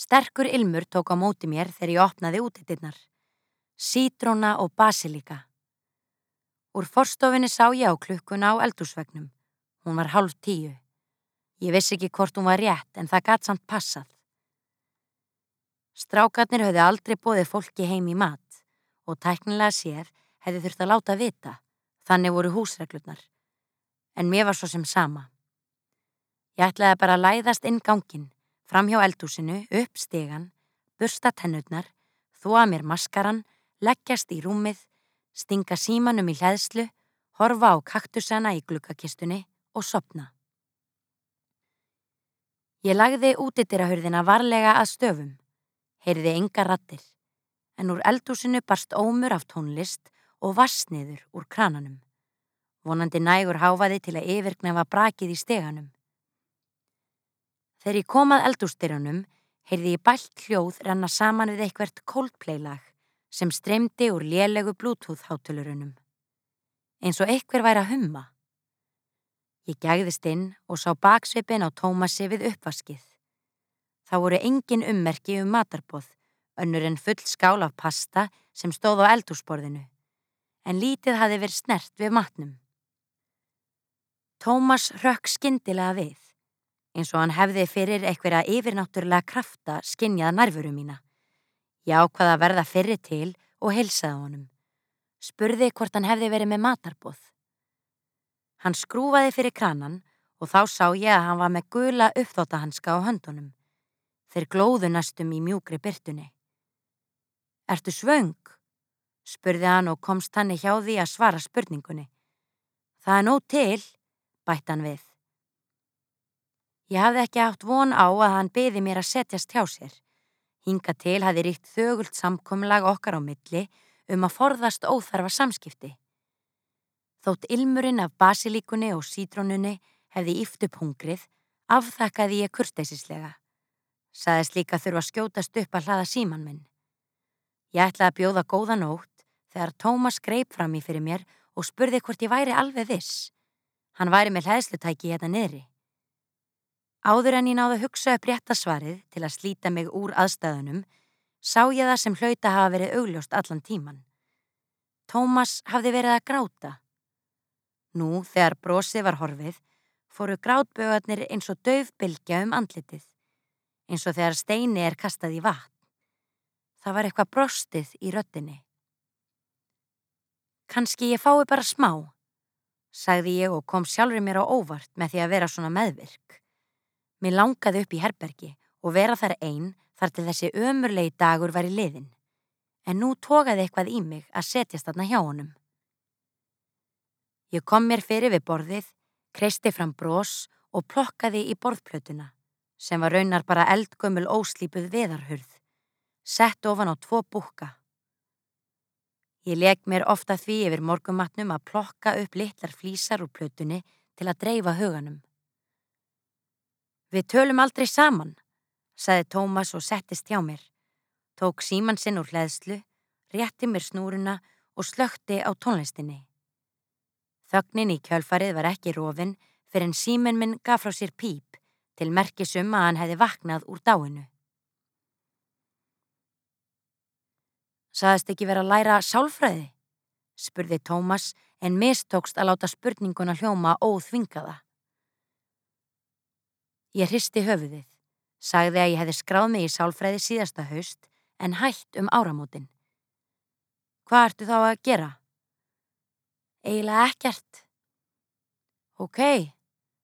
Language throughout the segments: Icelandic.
Sterkur ilmur tók á móti mér þegar ég opnaði útitinnar. Sítróna og basilika. Úr forstofinni sá ég á klukkuna á eldúsvegnum. Hún var hálf tíu. Ég vissi ekki hvort hún var rétt en það gatt samt passað. Strákarnir höfðu aldrei bóðið fólki heim í mat og tæknilega séð hefði þurft að láta vita. Þannig voru húsreglurnar. En mér var svo sem sama. Ég ætlaði bara að læðast inn gangin, fram hjá eldúsinu, upp stegan, bursta tennurnar, þóa mér maskaran, leggjast í rúmið, stinga símanum í hlæðslu, horfa á kaktusana í glukkakistunni og sopna. Ég lagði útidirahurðina varlega að stöfum, heyriði enga rattir, en úr eldúsinu barst ómur af tónlist og vassniður úr krananum. Vonandi nægur háfaði til að yfirknefa brakið í steganum. Þegar ég komað eldústyrjunum heyrði ég bælt hljóð renna saman við eitthvert Coldplay-lag sem streymdi úr lélegu Bluetooth-hátulurunum. Eins og eitthver væri að humma. Ég gægðist inn og sá baksvipin á Tómasi við uppvaskið. Það voru engin ummerki um matarboð, önnur en full skál af pasta sem stóð á eldúsborðinu en lítið hafi verið snert við matnum. Tómas rökk skindilega við, eins og hann hefði fyrir einhverja yfirnáttúrulega krafta skinnjað nærfuru mína. Ég ákvaða að verða fyrir til og heilsaði honum. Spurði hvort hann hefði verið með matarbóð. Hann skrúfaði fyrir kranan og þá sá ég að hann var með gula uppþóttahanska á höndunum. Þeir glóðu næstum í mjúkri byrtunni. Ertu svöng? spurði hann og komst hann hjá því að svara spurningunni. Það er nóg til, bætt hann við. Ég hafði ekki átt von á að hann beði mér að setjast hjá sér. Hinga til hafði ríkt þögult samkomlag okkar á milli um að forðast óþarfa samskipti. Þótt ilmurinn af basilíkunni og sítrónunni hefði íft upp hungrið, afþakkaði ég kurteisislega. Saðist líka þurfa skjótast upp að hlaða síman minn. Ég ætlaði að bjóða góða nótt þegar Tómas greip fram í fyrir mér og spurði hvort ég væri alveg viss. Hann væri með hlæðslutæki hérna niðri. Áður en ég náðu að hugsa upp réttasvarið til að slíta mig úr aðstæðunum, sá ég það sem hlauta hafa verið augljóst allan tíman. Tómas hafði verið að gráta. Nú, þegar brosið var horfið, fóru grátbögarnir eins og döfbylgja um andlitið, eins og þegar steini er kastað í vatn. Það var eitthvað brostið í röttinni. Kanski ég fái bara smá, sagði ég og kom sjálfur mér á óvart með því að vera svona meðvirk. Mér langaði upp í herbergi og vera þar einn þar til þessi ömurlegi dagur var í liðin. En nú tókaði eitthvað í mig að setjast þarna hjá honum. Ég kom mér fyrir við borðið, kreisti fram brós og plokkaði í borðplötuna, sem var raunar bara eldgömmul óslípuð veðarhurð, sett ofan á tvo búka. Ég leg mér ofta því yfir morgumatnum að plokka upp litlar flísar úr plötunni til að dreifa huganum. Við tölum aldrei saman, saði Tómas og settist hjá mér. Tók síman sinn úr hlæðslu, rétti mér snúruna og slökti á tónlistinni. Þögnin í kjölfarið var ekki rófin fyrir en símen minn gaf frá sér píp til merkisum að hann hefði vaknað úr dáinu. Saðist ekki vera að læra sálfræði? spurði Tómas en mistókst að láta spurninguna hljóma óþvingaða. Ég hristi höfuðið, sagði að ég hefði skráð mig í sálfræði síðasta haust en hætt um áramótin. Hvað ertu þá að gera? Eiginlega ekkert. Ok,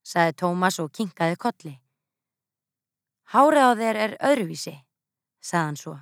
sagði Tómas og kinkaði kolli. Hárið á þér er öðruvísi, sagðan svo.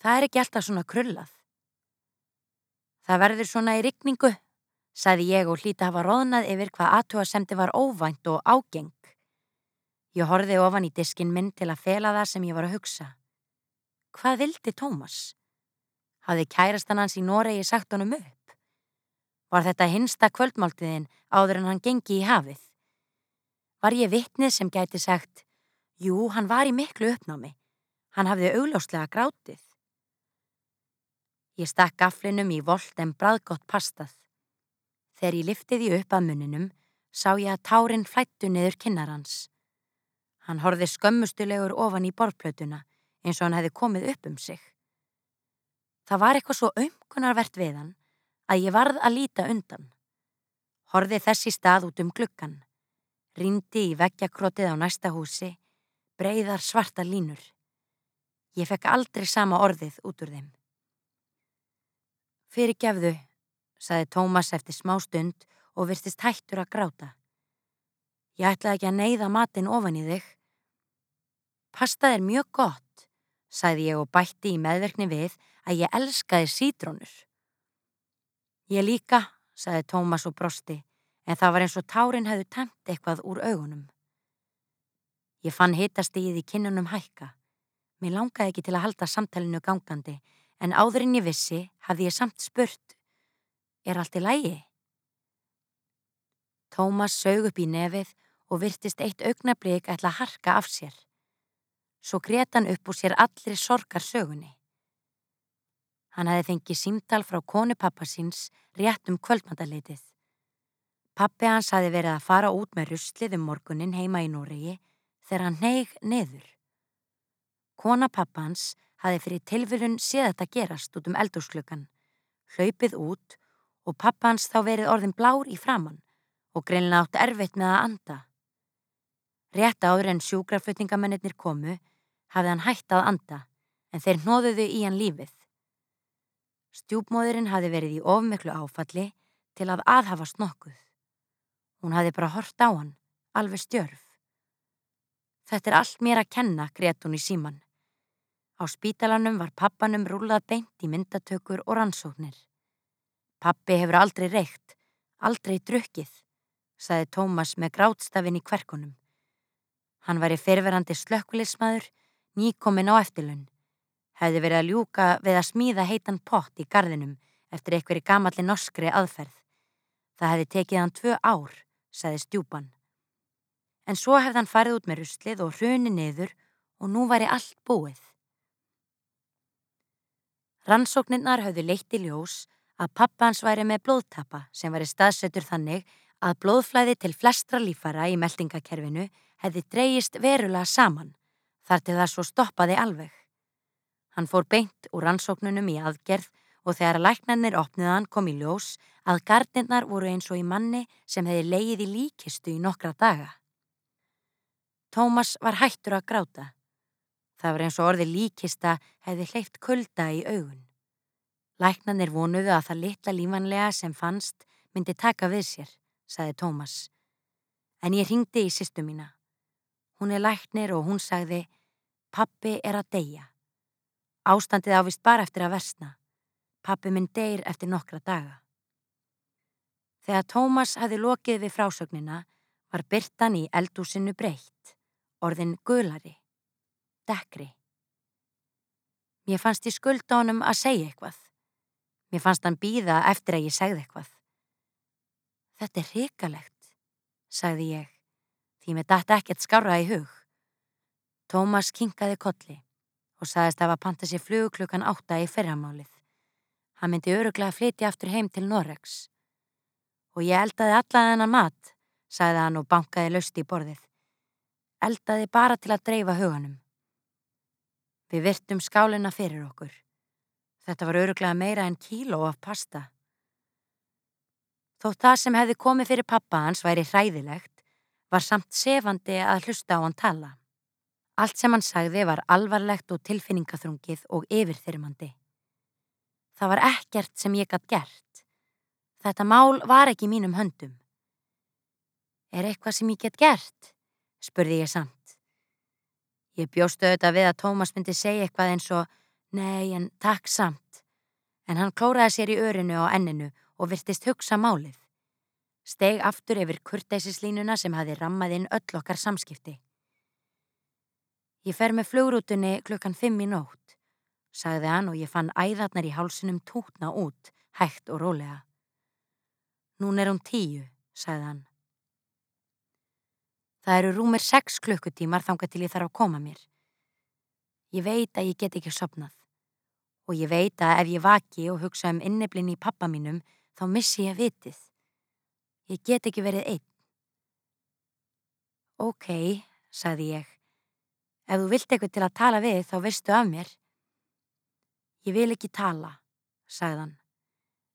Það er ekki alltaf svona krullað. Það verður svona í rikningu, saði ég og hlíti að hafa róðnað yfir hvað aðtúasemdi var óvænt og ágeng. Ég horfið ofan í diskin minn til að fela það sem ég var að hugsa. Hvað vildi Tómas? Hafði kærastan hans í Noregi sagt honum upp? Var þetta hinsta kvöldmáltiðin áður en hann gengi í hafið? Var ég vittnið sem gæti sagt, jú, hann var í miklu uppnámi. Hann hafði augljóslega grátið. Ég stakk gaflinum í volt en bræðgott pastað. Þegar ég lifti því upp að muninum sá ég að tárin flættu niður kinnarhans. Hann horfið skömmustulegur ofan í borðplötuna eins og hann hefði komið upp um sig. Það var eitthvað svo auðkunarvert við hann að ég varð að líta undan. Horfið þessi stað út um gluggan. Rindi í veggjakrótið á næsta húsi, breyðar svarta línur. Ég fekk aldrei sama orðið út úr þeim. Fyrir gefðu, saði Tómas eftir smá stund og virtist hættur að gráta. Ég ætlaði ekki að neyða matinn ofan í þig. Pastað er mjög gott, sagði ég og bætti í meðverkni við að ég elskaði sítrónur. Ég líka, sagði Tómas og brosti, en það var eins og tárin hefðu temt eitthvað úr augunum. Ég fann hitastíð í kinnunum hækka. Mér langaði ekki til að halda samtalenu gangandi en áðurinn ég vissi hafði ég samt spurt, er allt í lægi? Tómas sög upp í nefið og virtist eitt augnablík ætla að harka af sér. Svo gretan upp úr sér allir sorgar sögunni. Hann hafi fengið símtal frá konu pappasins rétt um kvöldmandaleitið. Pappi hans hafi verið að fara út með ruslið um morgunin heima í Noregi þegar hann neig neður. Kona pappans hafi fyrir tilfylun séð þetta gerast út um eldúsklökan, hlaupið út og pappa hans þá verið orðin blár í framann og greinlega átt erfitt með að anda. Rétt áður en sjúkraflutningamennir komu hafði hann hætt að anda en þeir nóðuðu í hann lífið. Stjúpmóðurinn hafi verið í ofmiklu áfalli til að aðhafast nokkuð. Hún hafi bara hort á hann, alveg stjörf. Þetta er allt mér að kenna, greiðt hún í síman. Á spítalanum var pappanum rúlað beint í myndatökur og rannsóknir. Pappi hefur aldrei reykt, aldrei drukkið, saði Tómas með grátstafinn í kverkunum. Hann var í fyrverandi slökkulismadur, nýkomin á eftirlun. Hefði verið að ljúka við að smíða heitan pott í gardinum eftir einhverju gamalli norskri aðferð. Það hefði tekið hann tvö ár, saði stjúpan. En svo hefði hann farið út með ruslið og hruni niður og nú væri allt búið. Rannsóknirnar hafði leitt í ljós að pappans væri með blóðtappa sem væri staðsettur þannig að blóðflæði til flestra lífara í meldingakerfinu hefði dreyist verulega saman þar til það svo stoppaði alveg. Hann fór beint úr rannsóknunum í aðgerð og þegar læknarnir opniðan kom í ljós að gardinnar voru eins og í manni sem hefði leið í líkistu í nokkra daga. Tómas var hættur að gráta. Það var eins og orði líkista hefði hleyft kulda í augun. Læknanir vonuðu að það litla lífanlega sem fannst myndi taka við sér, saði Tómas. En ég ringdi í sýstu mína. Hún er læknir og hún sagði, pappi er að deyja. Ástandið ávist bara eftir að versna. Pappi minn deyr eftir nokkra daga. Þegar Tómas hafi lokið við frásögnina var byrtan í eldúsinu breytt, orðin gulari dekri. Mér fannst ég skulda honum að segja eitthvað. Mér fannst hann býða eftir að ég segði eitthvað. Þetta er hrikalegt, sagði ég, því mér dætti ekkert skára í hug. Tómas kinkaði kolli og sagðist að hafa panta sér flug klukkan átta í fyrramálið. Hann myndi öruglega að flytja aftur heim til Noregs. Og ég eldaði alla þennan mat, sagði hann og bankaði löst í borðið. Eldaði bara til að dreifa huganum. Við virtum skálina fyrir okkur. Þetta var öruglega meira en kíló af pasta. Þótt það sem hefði komið fyrir pappa hans væri hræðilegt, var samt sefandi að hlusta á hann tala. Allt sem hann sagði var alvarlegt og tilfinningaþrungið og yfirþyrmandi. Það var ekkert sem ég gætt gert. Þetta mál var ekki mínum höndum. Er eitthvað sem ég gett gert? spurði ég samt. Ég bjóstu auðvitað við að Tómas myndi segja eitthvað eins og Nei, en takk samt. En hann klóraði sér í örinu á enninu og virtist hugsa málið. Steg aftur yfir kurtæsislínuna sem hafi rammað inn öll okkar samskipti. Ég fer með flugrútunni klukkan fimm í nótt, sagði hann og ég fann æðarnar í hálsunum tótna út, hægt og rólega. Nún er hún tíu, sagði hann. Það eru rúmir sex klukkutímar þanga til ég þarf að koma mér. Ég veit að ég get ekki sopnað. Og ég veit að ef ég vaki og hugsa um inneblinn í pappa mínum, þá missi ég vitið. Ég get ekki verið einn. Ok, sagði ég, Ef þú vilt eitthvað til að tala við þá veistu af mér. Ég vil ekki tala, sagði hann.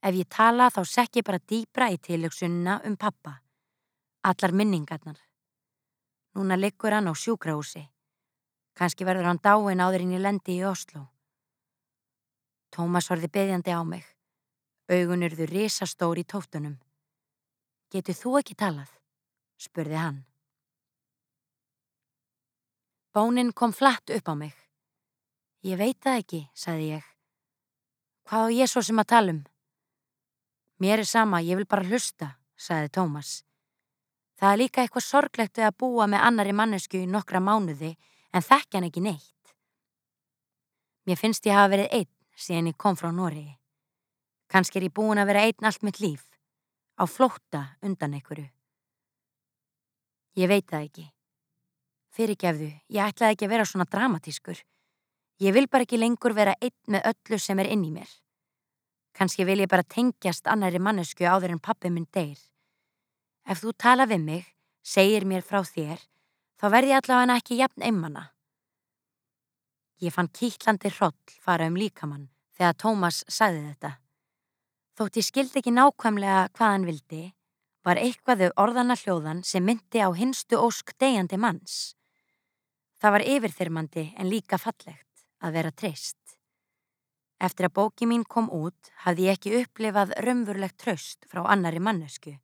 Ef ég tala þá sekk ég bara dýbra í tilöksunina um pappa. Allar minningarnar. Núna liggur hann á sjúkrahúsi. Kanski verður hann dáin áður inn í lendi í Oslo. Tómas horfi beðjandi á mig. Augun urðu risastóri í tóftunum. Getur þú ekki talað? spurði hann. Bónin kom flatt upp á mig. Ég veit það ekki, sagði ég. Hvað á ég svo sem að tala um? Mér er sama, ég vil bara hlusta, sagði Tómas. Það er líka eitthvað sorglegt við að búa með annari mannesku í nokkra mánuði en þekkja hann ekki neitt. Mér finnst ég hafa verið einn síðan ég kom frá Nóriði. Kanski er ég búin að vera einn allt mitt líf, á flótta undan einhverju. Ég veit það ekki. Fyrirgefðu, ég ætlaði ekki að vera svona dramatískur. Ég vil bara ekki lengur vera einn með öllu sem er inn í mér. Kanski vil ég bara tengjast annari mannesku áður en pappi minn deyr. Ef þú tala við mig, segir mér frá þér, þá verði allavega ekki jafn einmanna. Ég fann kýtlandi hroll fara um líkamann þegar Tómas sagði þetta. Þótt ég skildi ekki nákvæmlega hvað hann vildi, var eitthvað þau orðana hljóðan sem myndi á hinstu ósk degjandi manns. Það var yfirþyrmandi en líka fallegt að vera treyst. Eftir að bóki mín kom út hafði ég ekki upplifað raunvurlegt tröst frá annari mannesku,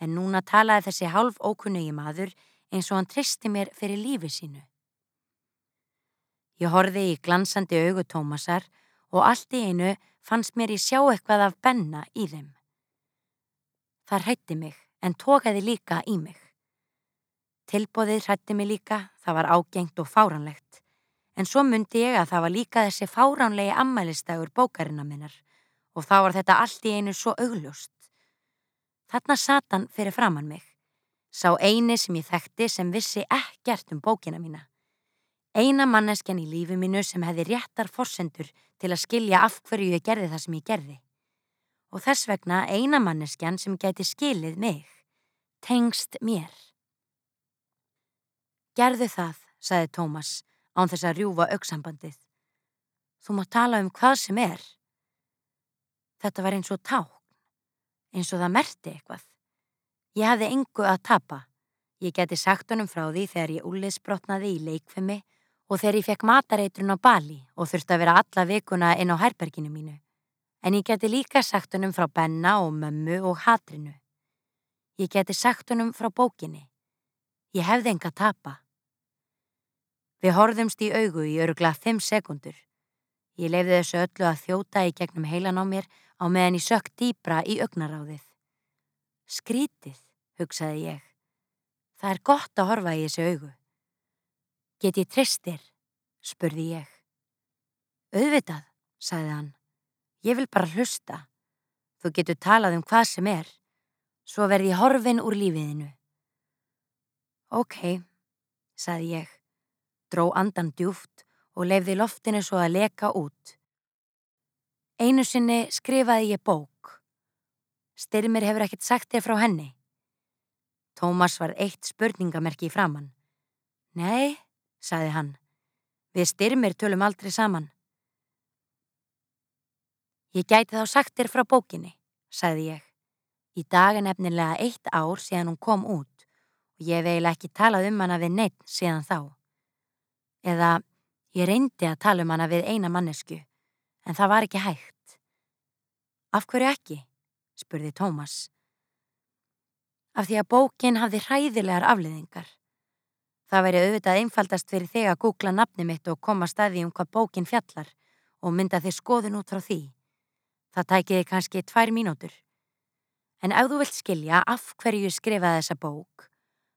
en núna talaði þessi hálf ókunnugi maður eins og hann treysti mér fyrir lífi sínu. Ég horfi í glansandi augu Tómasar og allt í einu fannst mér ég sjá eitthvað af benna í þeim. Það hrætti mig en tókaði líka í mig. Tilbóðið hrætti mig líka, það var ágengt og fáránlegt. En svo myndi ég að það var líka þessi fáránlegi ammælistagur bókarina minnar og þá var þetta allt í einu svo augljóst. Þarna satan fyrir framann mig. Sá eini sem ég þekkti sem vissi ekkert um bókina mína. Eina manneskjan í lífi mínu sem hefði réttar forsendur til að skilja af hverju ég gerði það sem ég gerði og þess vegna eina manneskjan sem geti skilið mig, tengst mér. Gerðu það, saði Tómas, án þess að rjúfa auksambandið. Þú má tala um hvað sem er. Þetta var eins og ták, eins og það merti eitthvað. Ég hafði engu að tapa. Ég geti sagt honum frá því þegar ég úliðsbrotnaði í leikfemi og þegar ég fekk matareitrun á Bali og þurfti að vera alla vikuna inn á herberginu mínu en ég geti líka sagt honum frá Benna og mömmu og hatrinu. Ég geti sagt honum frá bókinni. Ég hefði enga tapa. Við horfðumst í augu í örugla 5 sekundur. Ég lefði þessu öllu að þjóta í gegnum heilan á mér á meðan ég sökk dýbra í augnaráðið. Skrítið, hugsaði ég. Það er gott að horfa í þessu augu. Get ég tristir? spurði ég. Auðvitað, sagði hann. Ég vil bara hlusta. Þú getur talað um hvað sem er. Svo verði horfin úr lífiðinu. Ok, saði ég. Dró andan djúft og lefði loftinu svo að leka út. Einu sinni skrifaði ég bók. Styrmir hefur ekkert sagt þér frá henni. Tómas var eitt spurningamerki í framann. Nei, saði hann. Við styrmir tölum aldrei saman. Ég gæti þá sagt þér frá bókinni, sagði ég. Í dag er nefnilega eitt ár síðan hún kom út ég veil ekki talað um hana við neitt síðan þá. Eða ég reyndi að tala um hana við eina mannesku, en það var ekki hægt. Af hverju ekki? spurði Tómas. Af því að bókin hafði hræðilegar afliðingar. Það væri auðvitað einfaldast fyrir þig að googla nafni mitt og koma staði um hvað bókin fjallar og mynda þig skoðun út frá því. Það tækiði kannski tvær mínútur. En ef þú vilt skilja af hverju ég skrifaði þessa bók,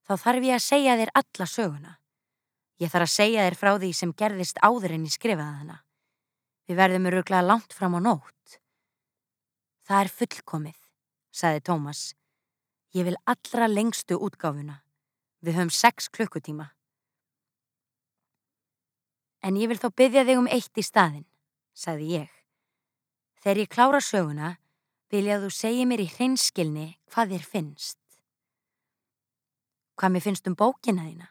þá þarf ég að segja þér alla söguna. Ég þarf að segja þér frá því sem gerðist áður en ég skrifaði hana. Við verðum öruglega langt fram á nótt. Það er fullkomið, saði Tómas. Ég vil allra lengstu útgáfuna. Við höfum sex klukkutíma. En ég vil þó byggja þig um eitt í staðin, saði ég. Þegar ég klára söguna vil ég að þú segi mér í hreinskilni hvað þér finnst. Hvað mér finnst um bókina þína?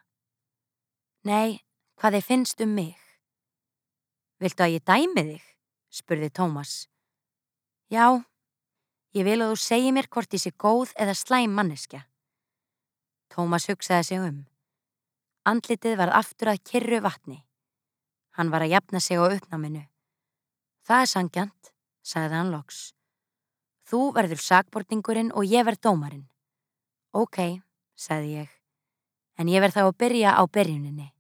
Nei, hvað þið finnst um mig. Viltu að ég dæmi þig? spurði Tómas. Já, ég vil að þú segi mér hvort ég sé góð eða slæm manneskja. Tómas hugsaði sig um. Andlitið var aftur að kyrru vatni. Hann var að jafna sig á uppnáminu. Það er sangjant, sagði hann loks. Þú verður sagbortningurinn og ég verð dómarinn. Ok, sagði ég, en ég verð þá að byrja á byrjuninni.